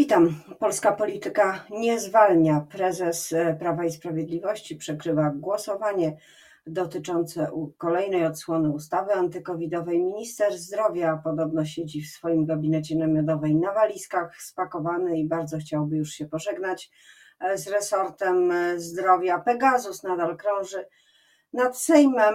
Witam. Polska polityka nie zwalnia. Prezes e, Prawa i Sprawiedliwości przekrywa głosowanie dotyczące kolejnej odsłony ustawy antykowidowej. Minister zdrowia podobno siedzi w swoim gabinecie namiotowej na walizkach spakowany i bardzo chciałby już się pożegnać e, z resortem e, zdrowia. Pegasus nadal krąży nad Sejmem.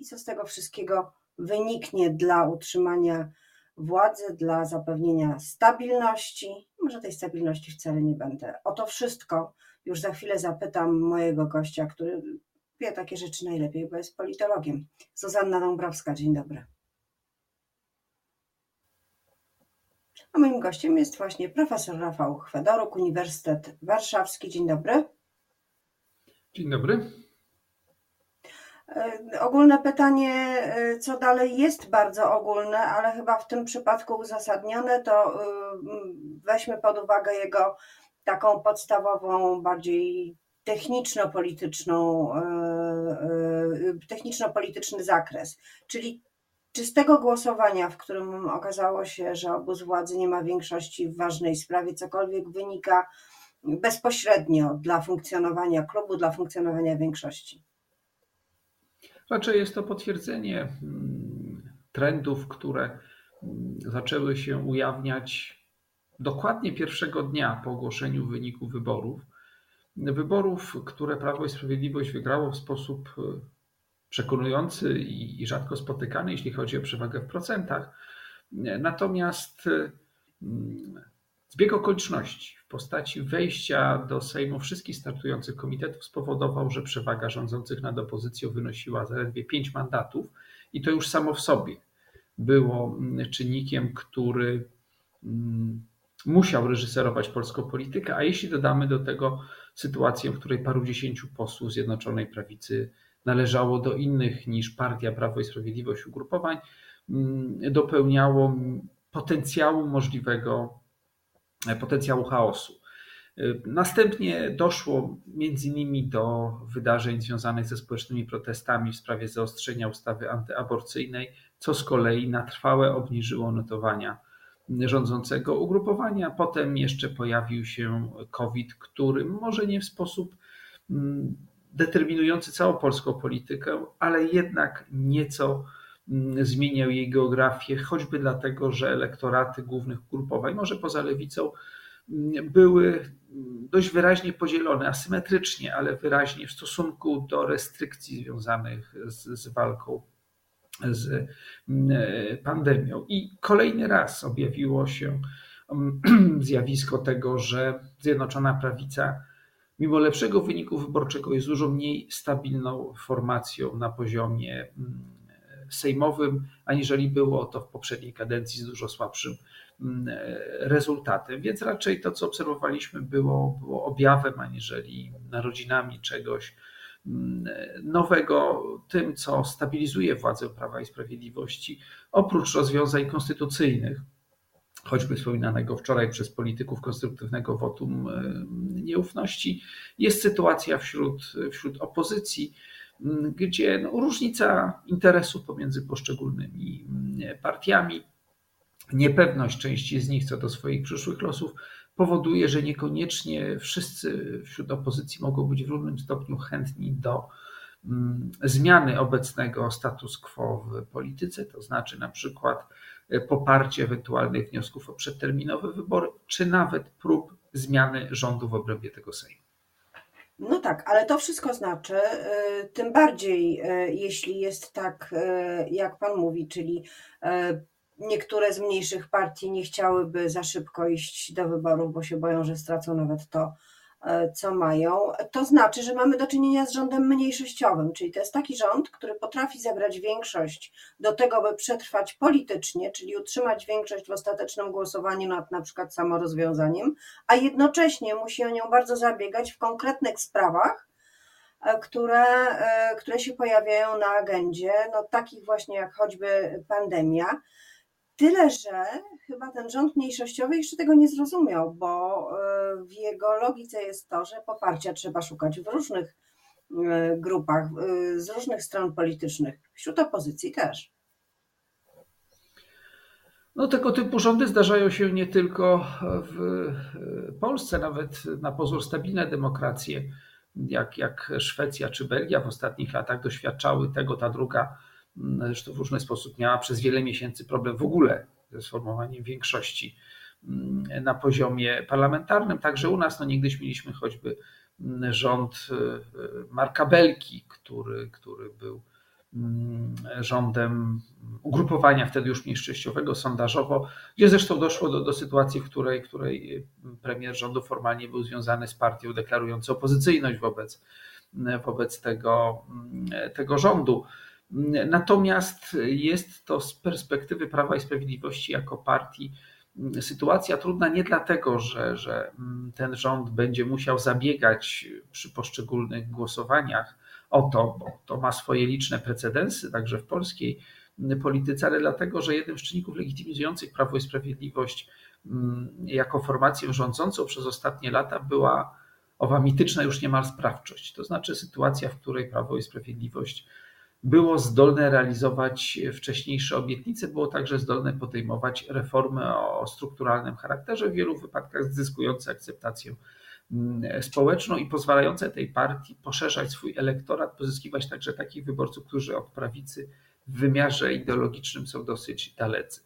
I co z tego wszystkiego wyniknie dla utrzymania władzy, dla zapewnienia stabilności. Może tej stabilności wcale nie będę. O to wszystko już za chwilę zapytam mojego gościa, który wie takie rzeczy najlepiej, bo jest politologiem. Zuzanna Dąbrowska, dzień dobry. A moim gościem jest właśnie profesor Rafał Chwedoruk, Uniwersytet Warszawski. Dzień dobry. Dzień dobry. E, ogólne pytanie, e, co dalej, jest bardzo ogólne, ale chyba w tym przypadku uzasadnione, to e, weźmy pod uwagę jego taką podstawową, bardziej techniczno-polityczną, techniczno-polityczny zakres. Czyli czy z tego głosowania, w którym okazało się, że obóz władzy nie ma większości w ważnej sprawie, cokolwiek wynika bezpośrednio dla funkcjonowania klubu, dla funkcjonowania większości? Raczej jest to potwierdzenie mm, trendów, które mm, zaczęły się ujawniać dokładnie pierwszego dnia po ogłoszeniu wyniku wyborów. Wyborów, które Prawo i Sprawiedliwość wygrało w sposób e, przekonujący i rzadko spotykany, jeśli chodzi o przewagę w procentach. Natomiast e, mm, Zbieg okoliczności w postaci wejścia do Sejmu wszystkich startujących komitetów spowodował, że przewaga rządzących nad opozycją wynosiła zaledwie pięć mandatów i to już samo w sobie było mm, czynnikiem, który mm, musiał reżyserować polską politykę, a jeśli dodamy do tego sytuację, w której paru dziesięciu posłów Zjednoczonej Prawicy należało do innych niż Partia Prawo i Sprawiedliwość ugrupowań, mm, dopełniało potencjału możliwego potencjału chaosu. Następnie doszło między innymi do wydarzeń związanych ze społecznymi protestami w sprawie zaostrzenia ustawy antyaborcyjnej, co z kolei na trwałe obniżyło notowania rządzącego ugrupowania. Potem jeszcze pojawił się COVID, który może nie w sposób mm, determinujący całą polską politykę, ale jednak nieco zmieniał jej geografię, choćby dlatego, że elektoraty głównych ugrupowań, może poza lewicą, mm, były mm, dość wyraźnie podzielone, asymetrycznie, ale wyraźnie w stosunku do restrykcji związanych z, z walką z pandemią. I kolejny raz objawiło się zjawisko tego, że Zjednoczona Prawica, mimo lepszego wyniku wyborczego, jest dużo mniej stabilną formacją na poziomie sejmowym, aniżeli było to w poprzedniej kadencji z dużo słabszym mm, rezultatem. Więc raczej to, co obserwowaliśmy, było, było objawem, aniżeli narodzinami czegoś mm, nowego, tym, co stabilizuje władzę Prawa i Sprawiedliwości, oprócz rozwiązań konstytucyjnych, choćby wspominanego wczoraj przez polityków konstruktywnego wotum nieufności, jest sytuacja wśród, wśród opozycji, gdzie no, różnica interesów pomiędzy poszczególnymi mm, partiami, niepewność części z nich co do swoich przyszłych losów powoduje, że niekoniecznie wszyscy wśród opozycji mogą być w równym stopniu chętni do mm, zmiany obecnego status quo w polityce, to znaczy na przykład e, poparcie ewentualnych wniosków o przedterminowe wybory, czy nawet prób zmiany rządu w obrębie tego Sejmu. No tak, ale to wszystko znaczy, y, tym bardziej y, jeśli jest tak, y, jak Pan mówi, czyli niektóre z mniejszych partii nie chciałyby za szybko iść do wyborów, bo się boją, że stracą nawet to, co mają, to znaczy, że mamy do czynienia z rządem mniejszościowym, czyli to jest taki rząd, który potrafi zebrać większość do tego, by przetrwać politycznie, czyli utrzymać większość w ostatecznym głosowaniu nad na przykład samorozwiązaniem, a jednocześnie musi o nią bardzo zabiegać w konkretnych sprawach, e, które, e, które się pojawiają na agendzie, no takich właśnie jak choćby pandemia. Tyle, że chyba ten rząd mniejszościowy jeszcze tego nie zrozumiał, bo e, w jego logice jest to, że poparcia trzeba szukać w różnych e, grupach, e, z różnych stron politycznych, wśród opozycji też. No, tego typu rządy zdarzają się nie tylko w Polsce, nawet na pozór stabilne demokracje, jak, jak Szwecja czy Belgia w ostatnich latach doświadczały tego. Ta druga zresztą w różny sposób miała przez wiele miesięcy problem w ogóle ze sformowaniem większości na poziomie parlamentarnym. Także u nas no, niegdyś mieliśmy choćby rząd Marka Belki, który, który był Mm, rządem ugrupowania wtedy już mniejszościowego sondażowo, gdzie zresztą doszło do, do sytuacji, w której, której premier rządu formalnie był związany z partią deklarującą opozycyjność wobec, wobec tego, tego rządu. Natomiast jest to z perspektywy Prawa i Sprawiedliwości jako partii sytuacja trudna nie dlatego, że, że ten rząd będzie musiał zabiegać przy poszczególnych głosowaniach o to, bo to ma swoje liczne precedensy, także w polskiej polityce, ale dlatego, że jednym z czynników legitymizujących Prawo i Sprawiedliwość mm, jako formację rządzącą przez ostatnie lata była owa mityczna już niemal sprawczość. To znaczy sytuacja, w której Prawo i Sprawiedliwość było zdolne realizować wcześniejsze obietnice, było także zdolne podejmować reformy o strukturalnym charakterze, w wielu wypadkach zyskujące akceptację Mm, społeczną i pozwalające tej partii poszerzać swój elektorat, pozyskiwać także takich wyborców, którzy od prawicy w wymiarze ideologicznym są dosyć dalecy.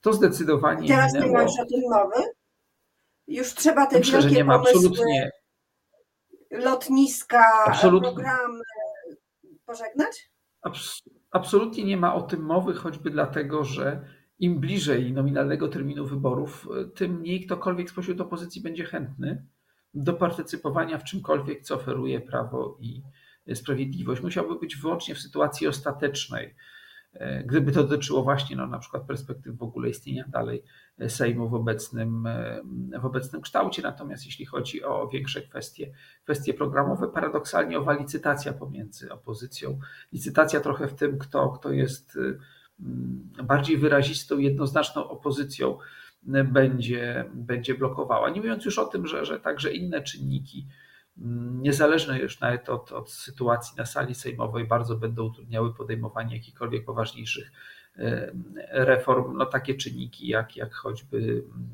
To zdecydowanie. Teraz minęło. nie masz o tym mowy? Już trzeba te Myślę, wielkie nie ma, pomysły, absolutnie. lotniska, absolutnie. programy pożegnać? Absolutnie nie ma o tym mowy, choćby dlatego, że im bliżej nominalnego terminu wyborów, tym mniej ktokolwiek spośród opozycji będzie chętny do partycypowania w czymkolwiek, co oferuje prawo i sprawiedliwość. Musiałby być wyłącznie w sytuacji ostatecznej, e, gdyby to dotyczyło właśnie no, na przykład perspektyw w ogóle istnienia dalej Sejmu w obecnym, e, w obecnym kształcie. Natomiast jeśli chodzi o większe kwestie, kwestie programowe, paradoksalnie owa licytacja pomiędzy opozycją, licytacja trochę w tym, kto, kto jest e, bardziej wyrazistą, jednoznaczną opozycją, będzie, będzie blokowała. Nie mówiąc już o tym, że, że także inne czynniki, mm, niezależne już nawet od, od sytuacji na sali sejmowej, bardzo będą utrudniały podejmowanie jakichkolwiek poważniejszych reform. No takie czynniki jak, jak choćby mm,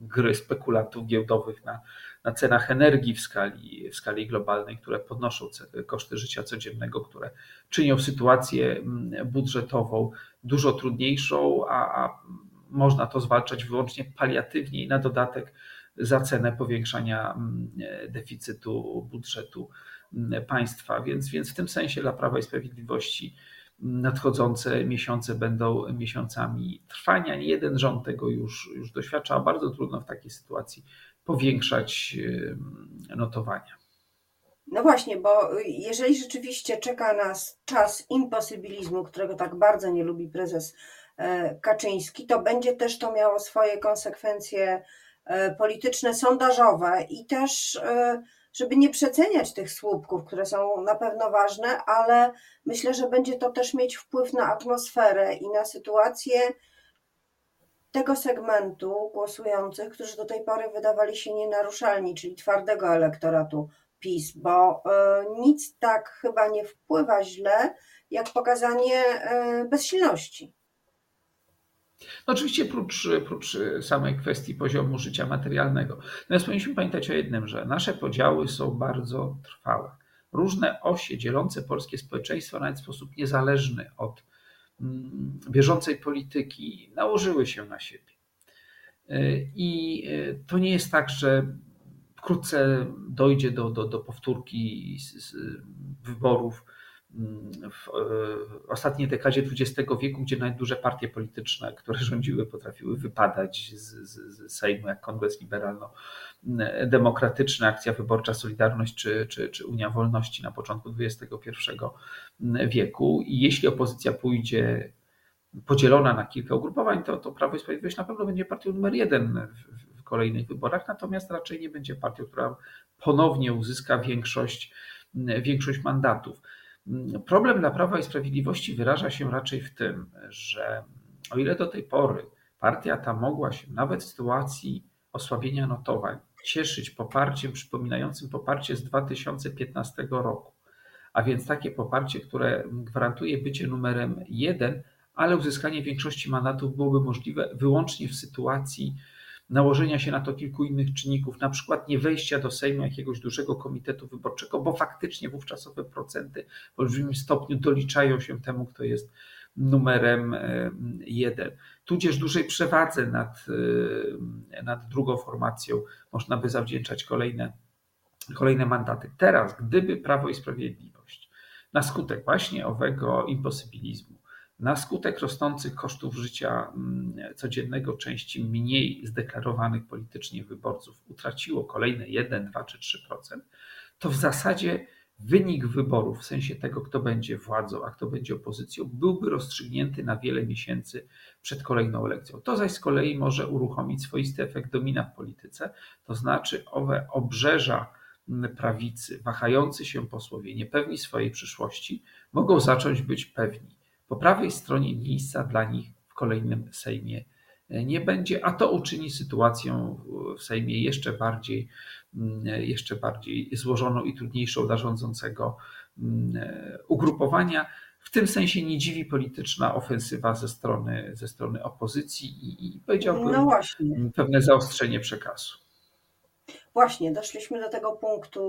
gry spekulantów giełdowych na, na cenach energii w skali, w skali globalnej, które podnoszą koszty życia codziennego, które czynią sytuację mm, budżetową dużo trudniejszą, a, a można to zwalczać wyłącznie paliatywnie i na dodatek za cenę powiększania mm, deficytu budżetu mm, państwa. Więc, więc w tym sensie dla Prawa i Sprawiedliwości nadchodzące miesiące będą miesiącami trwania. Nie jeden rząd tego już, już doświadcza, a bardzo trudno w takiej sytuacji powiększać notowania. No właśnie, bo jeżeli rzeczywiście czeka nas czas imposybilizmu, którego tak bardzo nie lubi prezes E, Kaczyński, to będzie też to miało swoje konsekwencje polityczne, sondażowe i też, e, żeby nie przeceniać tych słupków, które są na pewno ważne, ale myślę, że będzie to też mieć wpływ na atmosferę i na sytuację tego segmentu głosujących, którzy do tej pory wydawali się nienaruszalni, czyli twardego elektoratu PiS, bo nic tak chyba nie wpływa źle, jak pokazanie bezsilności. No oczywiście prócz, prócz samej kwestii poziomu życia materialnego. Natomiast powinniśmy pamiętać o jednym, że nasze podziały są bardzo trwałe. Różne osie dzielące polskie społeczeństwo, nawet w sposób niezależny od mm, bieżącej polityki, nałożyły się na siebie. I to nie jest tak, że wkrótce dojdzie do, do, do powtórki wyborów w e, ostatniej dekadzie XX wieku, gdzie nawet duże partie polityczne, które rządziły, potrafiły wypadać z, z, Sejmu, jak Kongres Liberalno-Demokratyczny, Akcja Wyborcza Solidarność czy, czy, czy Unia Wolności na początku XXI wieku. I jeśli opozycja pójdzie podzielona na kilka ugrupowań, to, to Prawo i Sprawiedliwość na pewno będzie partią numer jeden w, w kolejnych wyborach, natomiast raczej nie będzie partią, która ponownie uzyska większość, większość mandatów. Problem dla Prawa i Sprawiedliwości wyraża się raczej w tym, że o ile do tej pory partia ta mogła się nawet w sytuacji osłabienia notowań cieszyć poparciem przypominającym poparcie z 2015 roku, a więc takie poparcie, które gwarantuje bycie numerem jeden, ale uzyskanie większości mandatów byłoby możliwe wyłącznie w sytuacji nałożenia się na to kilku innych czynników, na przykład nie wejścia do Sejmu jakiegoś dużego komitetu wyborczego, bo faktycznie wówczas owe procenty w olbrzymim stopniu doliczają się temu, kto jest numerem e, jeden. Tudzież dużej przewadze nad, e, nad drugą formacją można by zawdzięczać kolejne, kolejne mandaty. Teraz, gdyby Prawo i Sprawiedliwość na skutek właśnie owego imposybilizmu, na skutek rosnących kosztów życia mm, codziennego części mniej zdeklarowanych politycznie wyborców utraciło kolejne 1, 2 czy 3%, to w zasadzie wynik wyborów, w sensie tego, kto będzie władzą, a kto będzie opozycją, byłby rozstrzygnięty na wiele miesięcy przed kolejną elekcją. To zaś z kolei może uruchomić swoisty efekt domina w polityce, to znaczy owe obrzeża prawicy, wahający się posłowie, niepewni swojej przyszłości, mogą zacząć być pewni. Po prawej stronie miejsca dla nich w kolejnym Sejmie nie będzie, a to uczyni sytuację w Sejmie jeszcze bardziej, mm, jeszcze bardziej złożoną i trudniejszą dla rządzącego mm, ugrupowania. W tym sensie nie dziwi polityczna ofensywa ze strony, ze strony opozycji i, i powiedziałbym no pewne zaostrzenie przekazu. Właśnie, doszliśmy do tego punktu,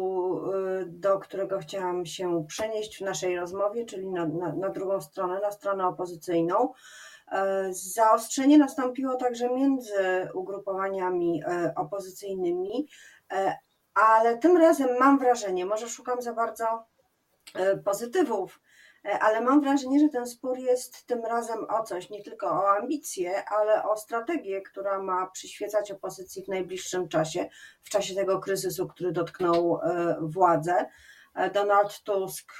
y, do którego chciałam się przenieść w naszej rozmowie, czyli na, na, na drugą stronę, na stronę opozycyjną. E, zaostrzenie nastąpiło także między ugrupowaniami e, opozycyjnymi, ale tym razem mam wrażenie, może szukam za bardzo pozytywów, ale mam wrażenie, że ten spór jest tym razem o coś, nie tylko o ambicje, ale o strategię, która ma przyświecać opozycji w najbliższym czasie, w czasie tego kryzysu, który dotknął władzę. Donald Tusk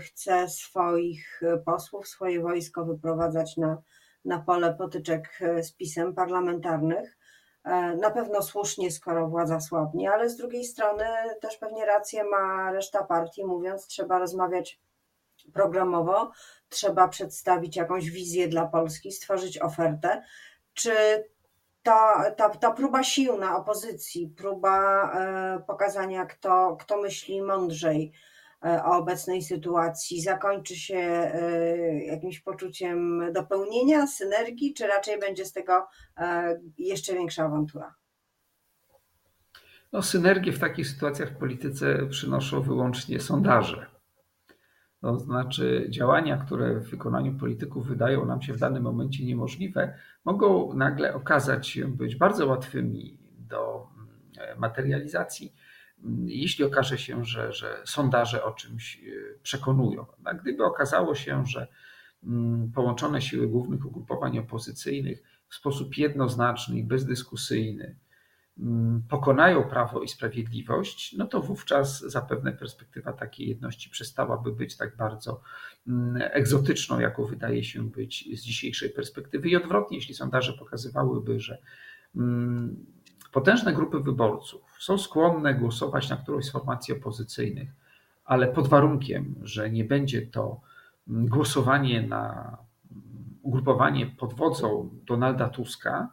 chce swoich posłów, swoje wojsko wyprowadzać na na pole potyczek e, z pisem parlamentarnych. E, na pewno słusznie, skoro władza słabnie, ale z drugiej strony też pewnie rację ma reszta partii, mówiąc, trzeba rozmawiać programowo, trzeba przedstawić jakąś wizję dla Polski, stworzyć ofertę. Czy ta, ta, ta próba sił na opozycji, próba e, pokazania, kto, kto myśli mądrzej, E, o obecnej sytuacji zakończy się e, jakimś poczuciem dopełnienia, synergii, czy raczej będzie z tego jeszcze większa awantura? No, synergię w takich sytuacjach w polityce przynoszą wyłącznie sondaże. To znaczy, działania, które w wykonaniu polityków wydają nam się w danym momencie niemożliwe, mogą nagle okazać się być bardzo łatwymi do mm, materializacji jeśli okaże się, że, że sondaże o czymś e, przekonują. A gdyby okazało się, że mm, połączone siły głównych ugrupowań opozycyjnych w sposób jednoznaczny i bezdyskusyjny mm, pokonają prawo i sprawiedliwość, no to wówczas zapewne perspektywa takiej jedności przestałaby być tak bardzo mm, egzotyczną, jaką wydaje się być z dzisiejszej perspektywy. I odwrotnie, jeśli sondaże pokazywałyby, że Potężne grupy wyborców są skłonne głosować na którąś z formacji opozycyjnych, ale pod warunkiem, że nie będzie to głosowanie na ugrupowanie pod wodzą Donalda Tuska,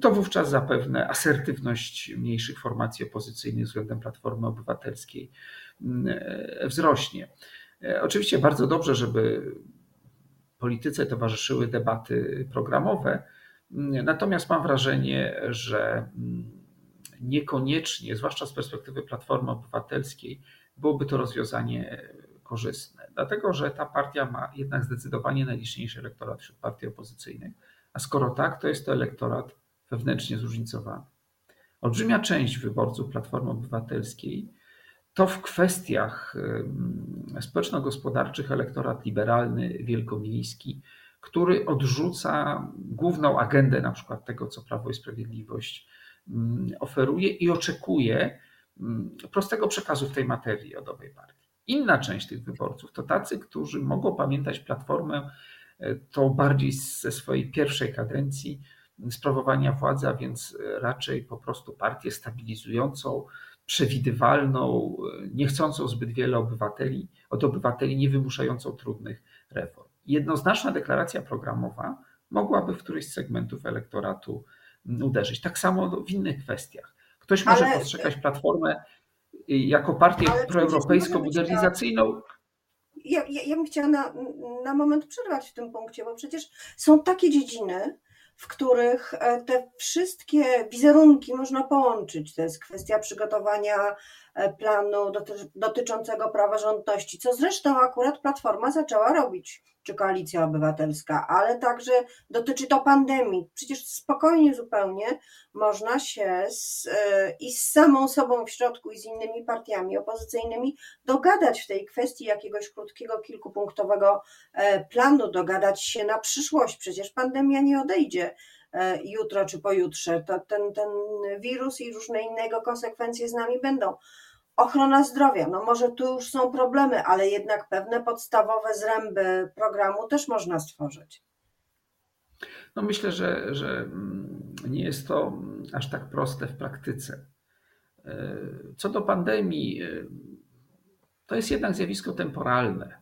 to wówczas zapewne asertywność mniejszych formacji opozycyjnych względem Platformy Obywatelskiej wzrośnie. Oczywiście bardzo dobrze, żeby polityce towarzyszyły debaty programowe, Natomiast mam wrażenie, że mm, niekoniecznie, zwłaszcza z perspektywy Platformy Obywatelskiej, byłoby to rozwiązanie korzystne, dlatego że ta partia ma jednak zdecydowanie najliczniejszy elektorat wśród partii opozycyjnych, a skoro tak, to jest to elektorat wewnętrznie zróżnicowany. Olbrzymia część wyborców Platformy Obywatelskiej to w kwestiach społeczno-gospodarczych elektorat liberalny, wielkomiejski, który odrzuca główną agendę na przykład tego, co Prawo i Sprawiedliwość oferuje i oczekuje prostego przekazu w tej materii od owej partii. Inna część tych wyborców to tacy, którzy mogą pamiętać Platformę to bardziej ze swojej pierwszej kadencji sprawowania władzy, a więc raczej po prostu partię stabilizującą, przewidywalną, e, nie chcącą zbyt wiele obywateli, od obywateli, nie wymuszającą trudnych reform jednoznaczna deklaracja programowa mogłaby w któryś z segmentów elektoratu uderzyć. Tak samo w innych kwestiach. Ktoś może ale, postrzegać Platformę jako partię proeuropejską, modernizacyjną. Ja, ja, ja bym chciała na, na moment przerwać w tym punkcie, bo przecież są takie dziedziny, w których e, te wszystkie wizerunki można połączyć. To jest kwestia przygotowania e, planu dotyczącego praworządności, co zresztą akurat Platforma zaczęła robić, czy Koalicja Obywatelska, ale także dotyczy to pandemii. Przecież spokojnie zupełnie można się z, e, i z samą sobą w środku, i z innymi partiami opozycyjnymi dogadać w tej kwestii jakiegoś krótkiego, kilkupunktowego planu, dogadać się na przyszłość. Przecież pandemia nie odejdzie E, jutro czy pojutrze. To ten, ten wirus i różne inne jego konsekwencje z nami będą. Ochrona zdrowia, no może tu już są problemy, ale jednak pewne podstawowe zręby programu też można stworzyć. No myślę, że, że mm, nie jest to aż tak proste w praktyce. E, co do pandemii, e, to jest jednak zjawisko temporalne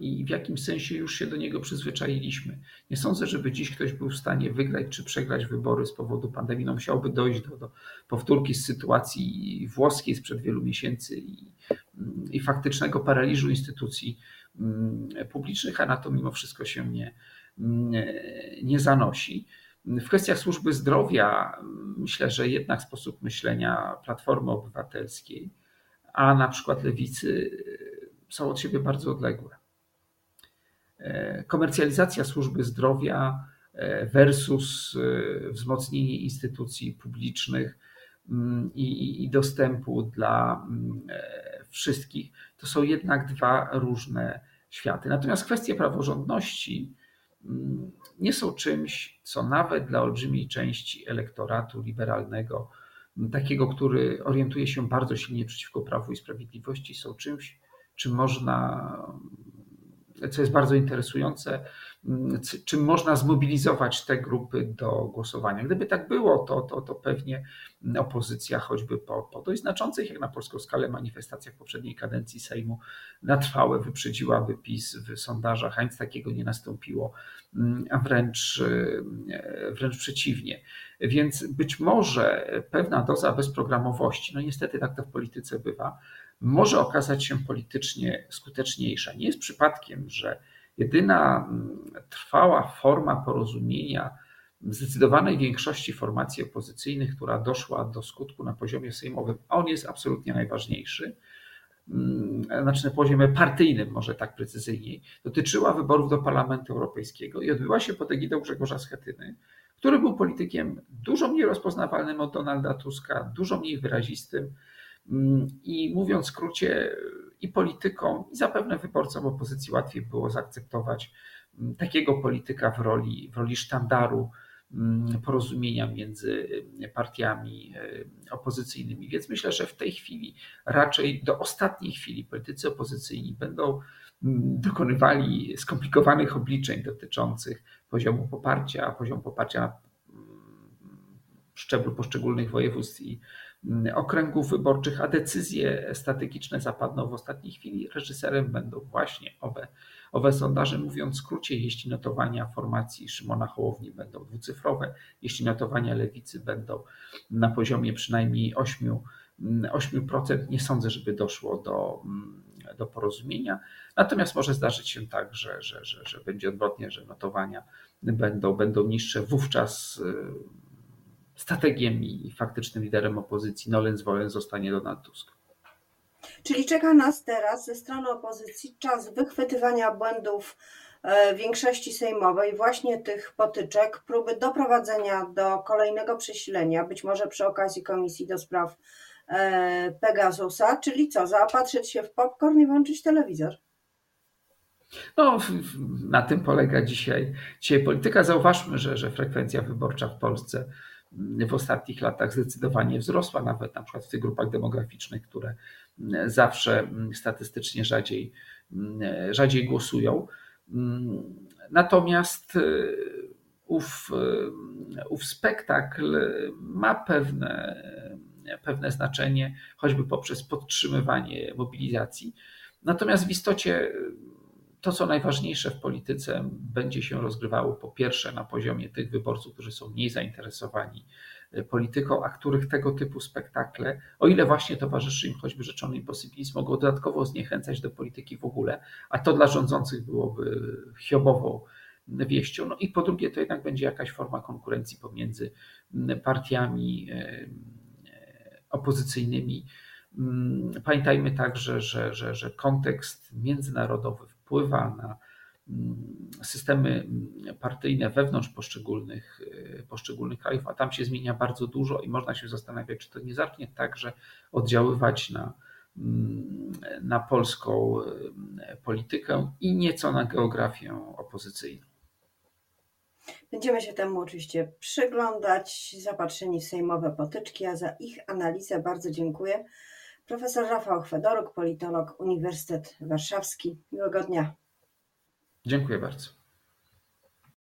i w jakim sensie już się do niego przyzwyczailiśmy. Nie sądzę, żeby dziś ktoś był w stanie wygrać czy przegrać wybory z powodu pandemii. No musiałby dojść do, do powtórki z sytuacji włoskiej sprzed wielu miesięcy i, i faktycznego paraliżu instytucji mm, publicznych, a na to mimo wszystko się nie, nie zanosi. W kwestiach służby zdrowia myślę, że jednak sposób myślenia Platformy Obywatelskiej, a na przykład lewicy są od siebie bardzo odległe. E, komercjalizacja służby zdrowia e, versus e, wzmocnienie instytucji publicznych mm, i, i dostępu dla mm, wszystkich to są jednak dwa różne światy. Natomiast kwestie praworządności mm, nie są czymś, co nawet dla olbrzymiej części elektoratu liberalnego, takiego, który orientuje się bardzo silnie przeciwko prawu i sprawiedliwości, są czymś, czy można, co jest bardzo interesujące, czy można zmobilizować te grupy do głosowania. Gdyby tak było, to, to, to pewnie opozycja, choćby po, po dość znaczących jak na polską skalę manifestacjach poprzedniej kadencji Sejmu, na trwałe wyprzedziłaby PiS w sondażach, a nic takiego nie nastąpiło, a wręcz, wręcz przeciwnie. Więc być może pewna doza bezprogramowości, no niestety tak to w polityce bywa, może okazać się politycznie skuteczniejsza. Nie jest przypadkiem, że jedyna mm, trwała forma porozumienia zdecydowanej większości formacji opozycyjnych, która doszła do skutku na poziomie sejmowym, a on jest absolutnie najważniejszy, mm, znaczy na poziomie partyjnym, może tak precyzyjniej, dotyczyła wyborów do Parlamentu Europejskiego i odbyła się pod egidą Grzegorza Schetyny, który był politykiem dużo mniej rozpoznawalnym od Donalda Tuska, dużo mniej wyrazistym, I mówiąc w skrócie, i politykom, i zapewne wyborcom opozycji łatwiej było zaakceptować mm, takiego polityka w roli, w roli sztandaru mm, porozumienia między partiami e, opozycyjnymi. Więc myślę, że w tej chwili, raczej do ostatniej chwili, politycy opozycyjni będą dokonywali skomplikowanych obliczeń dotyczących poziomu poparcia, poziomu poparcia szczeblu poszczególnych województw i Mm, okręgów wyborczych, a decyzje strategiczne zapadną w ostatniej chwili. Reżyserem będą właśnie owe, owe sondaże. Mówiąc w skrócie, jeśli notowania formacji Szymona Hołowni będą dwucyfrowe, jeśli notowania lewicy będą na poziomie przynajmniej 8%, 8% nie sądzę, żeby doszło do, mm, do porozumienia. Natomiast może zdarzyć się tak, że, że, że, że będzie odwrotnie, że notowania będą, będą niższe. Wówczas y, strategiem i faktycznym liderem opozycji nolens volens zostanie Donald Tusk. Czyli czeka nas teraz ze strony opozycji czas wychwytywania błędów e, większości sejmowej, właśnie tych potyczek, próby doprowadzenia do kolejnego przesilenia, być może przy okazji Komisji do Spraw e, Pegasusa, czyli co, zaopatrzyć się w popcorn i włączyć telewizor? No, na tym polega dzisiaj, dzisiaj polityka. Zauważmy, że, że frekwencja wyborcza w Polsce w ostatnich latach zdecydowanie wzrosła, nawet na przykład w tych grupach demograficznych, które zawsze statystycznie rzadziej, rzadziej głosują. Natomiast ów, ów spektakl ma pewne, pewne znaczenie, choćby poprzez podtrzymywanie mobilizacji. Natomiast w istocie to, co najważniejsze w polityce, będzie się rozgrywało po pierwsze na poziomie tych wyborców, którzy są mniej zainteresowani polityką, a których tego typu spektakle, o ile właśnie towarzyszy im choćby rzeczony imposybilizm, mogą dodatkowo zniechęcać do polityki w ogóle, a to dla rządzących byłoby hiobową wieścią. No i po drugie, to jednak będzie jakaś forma konkurencji pomiędzy partiami opozycyjnymi. Pamiętajmy także, że, że, że kontekst międzynarodowy wpływa na systemy partyjne wewnątrz poszczególnych, poszczególnych krajów, a tam się zmienia bardzo dużo i można się zastanawiać, czy to nie zacznie także oddziaływać na, na polską politykę i nieco na geografię opozycyjną. Będziemy się temu oczywiście przyglądać, zapatrzeni w sejmowe potyczki, a za ich analizę bardzo dziękuję. Profesor Rafał Chwedoruk, politolog, Uniwersytet Warszawski. Miłego dnia. Dziękuję bardzo.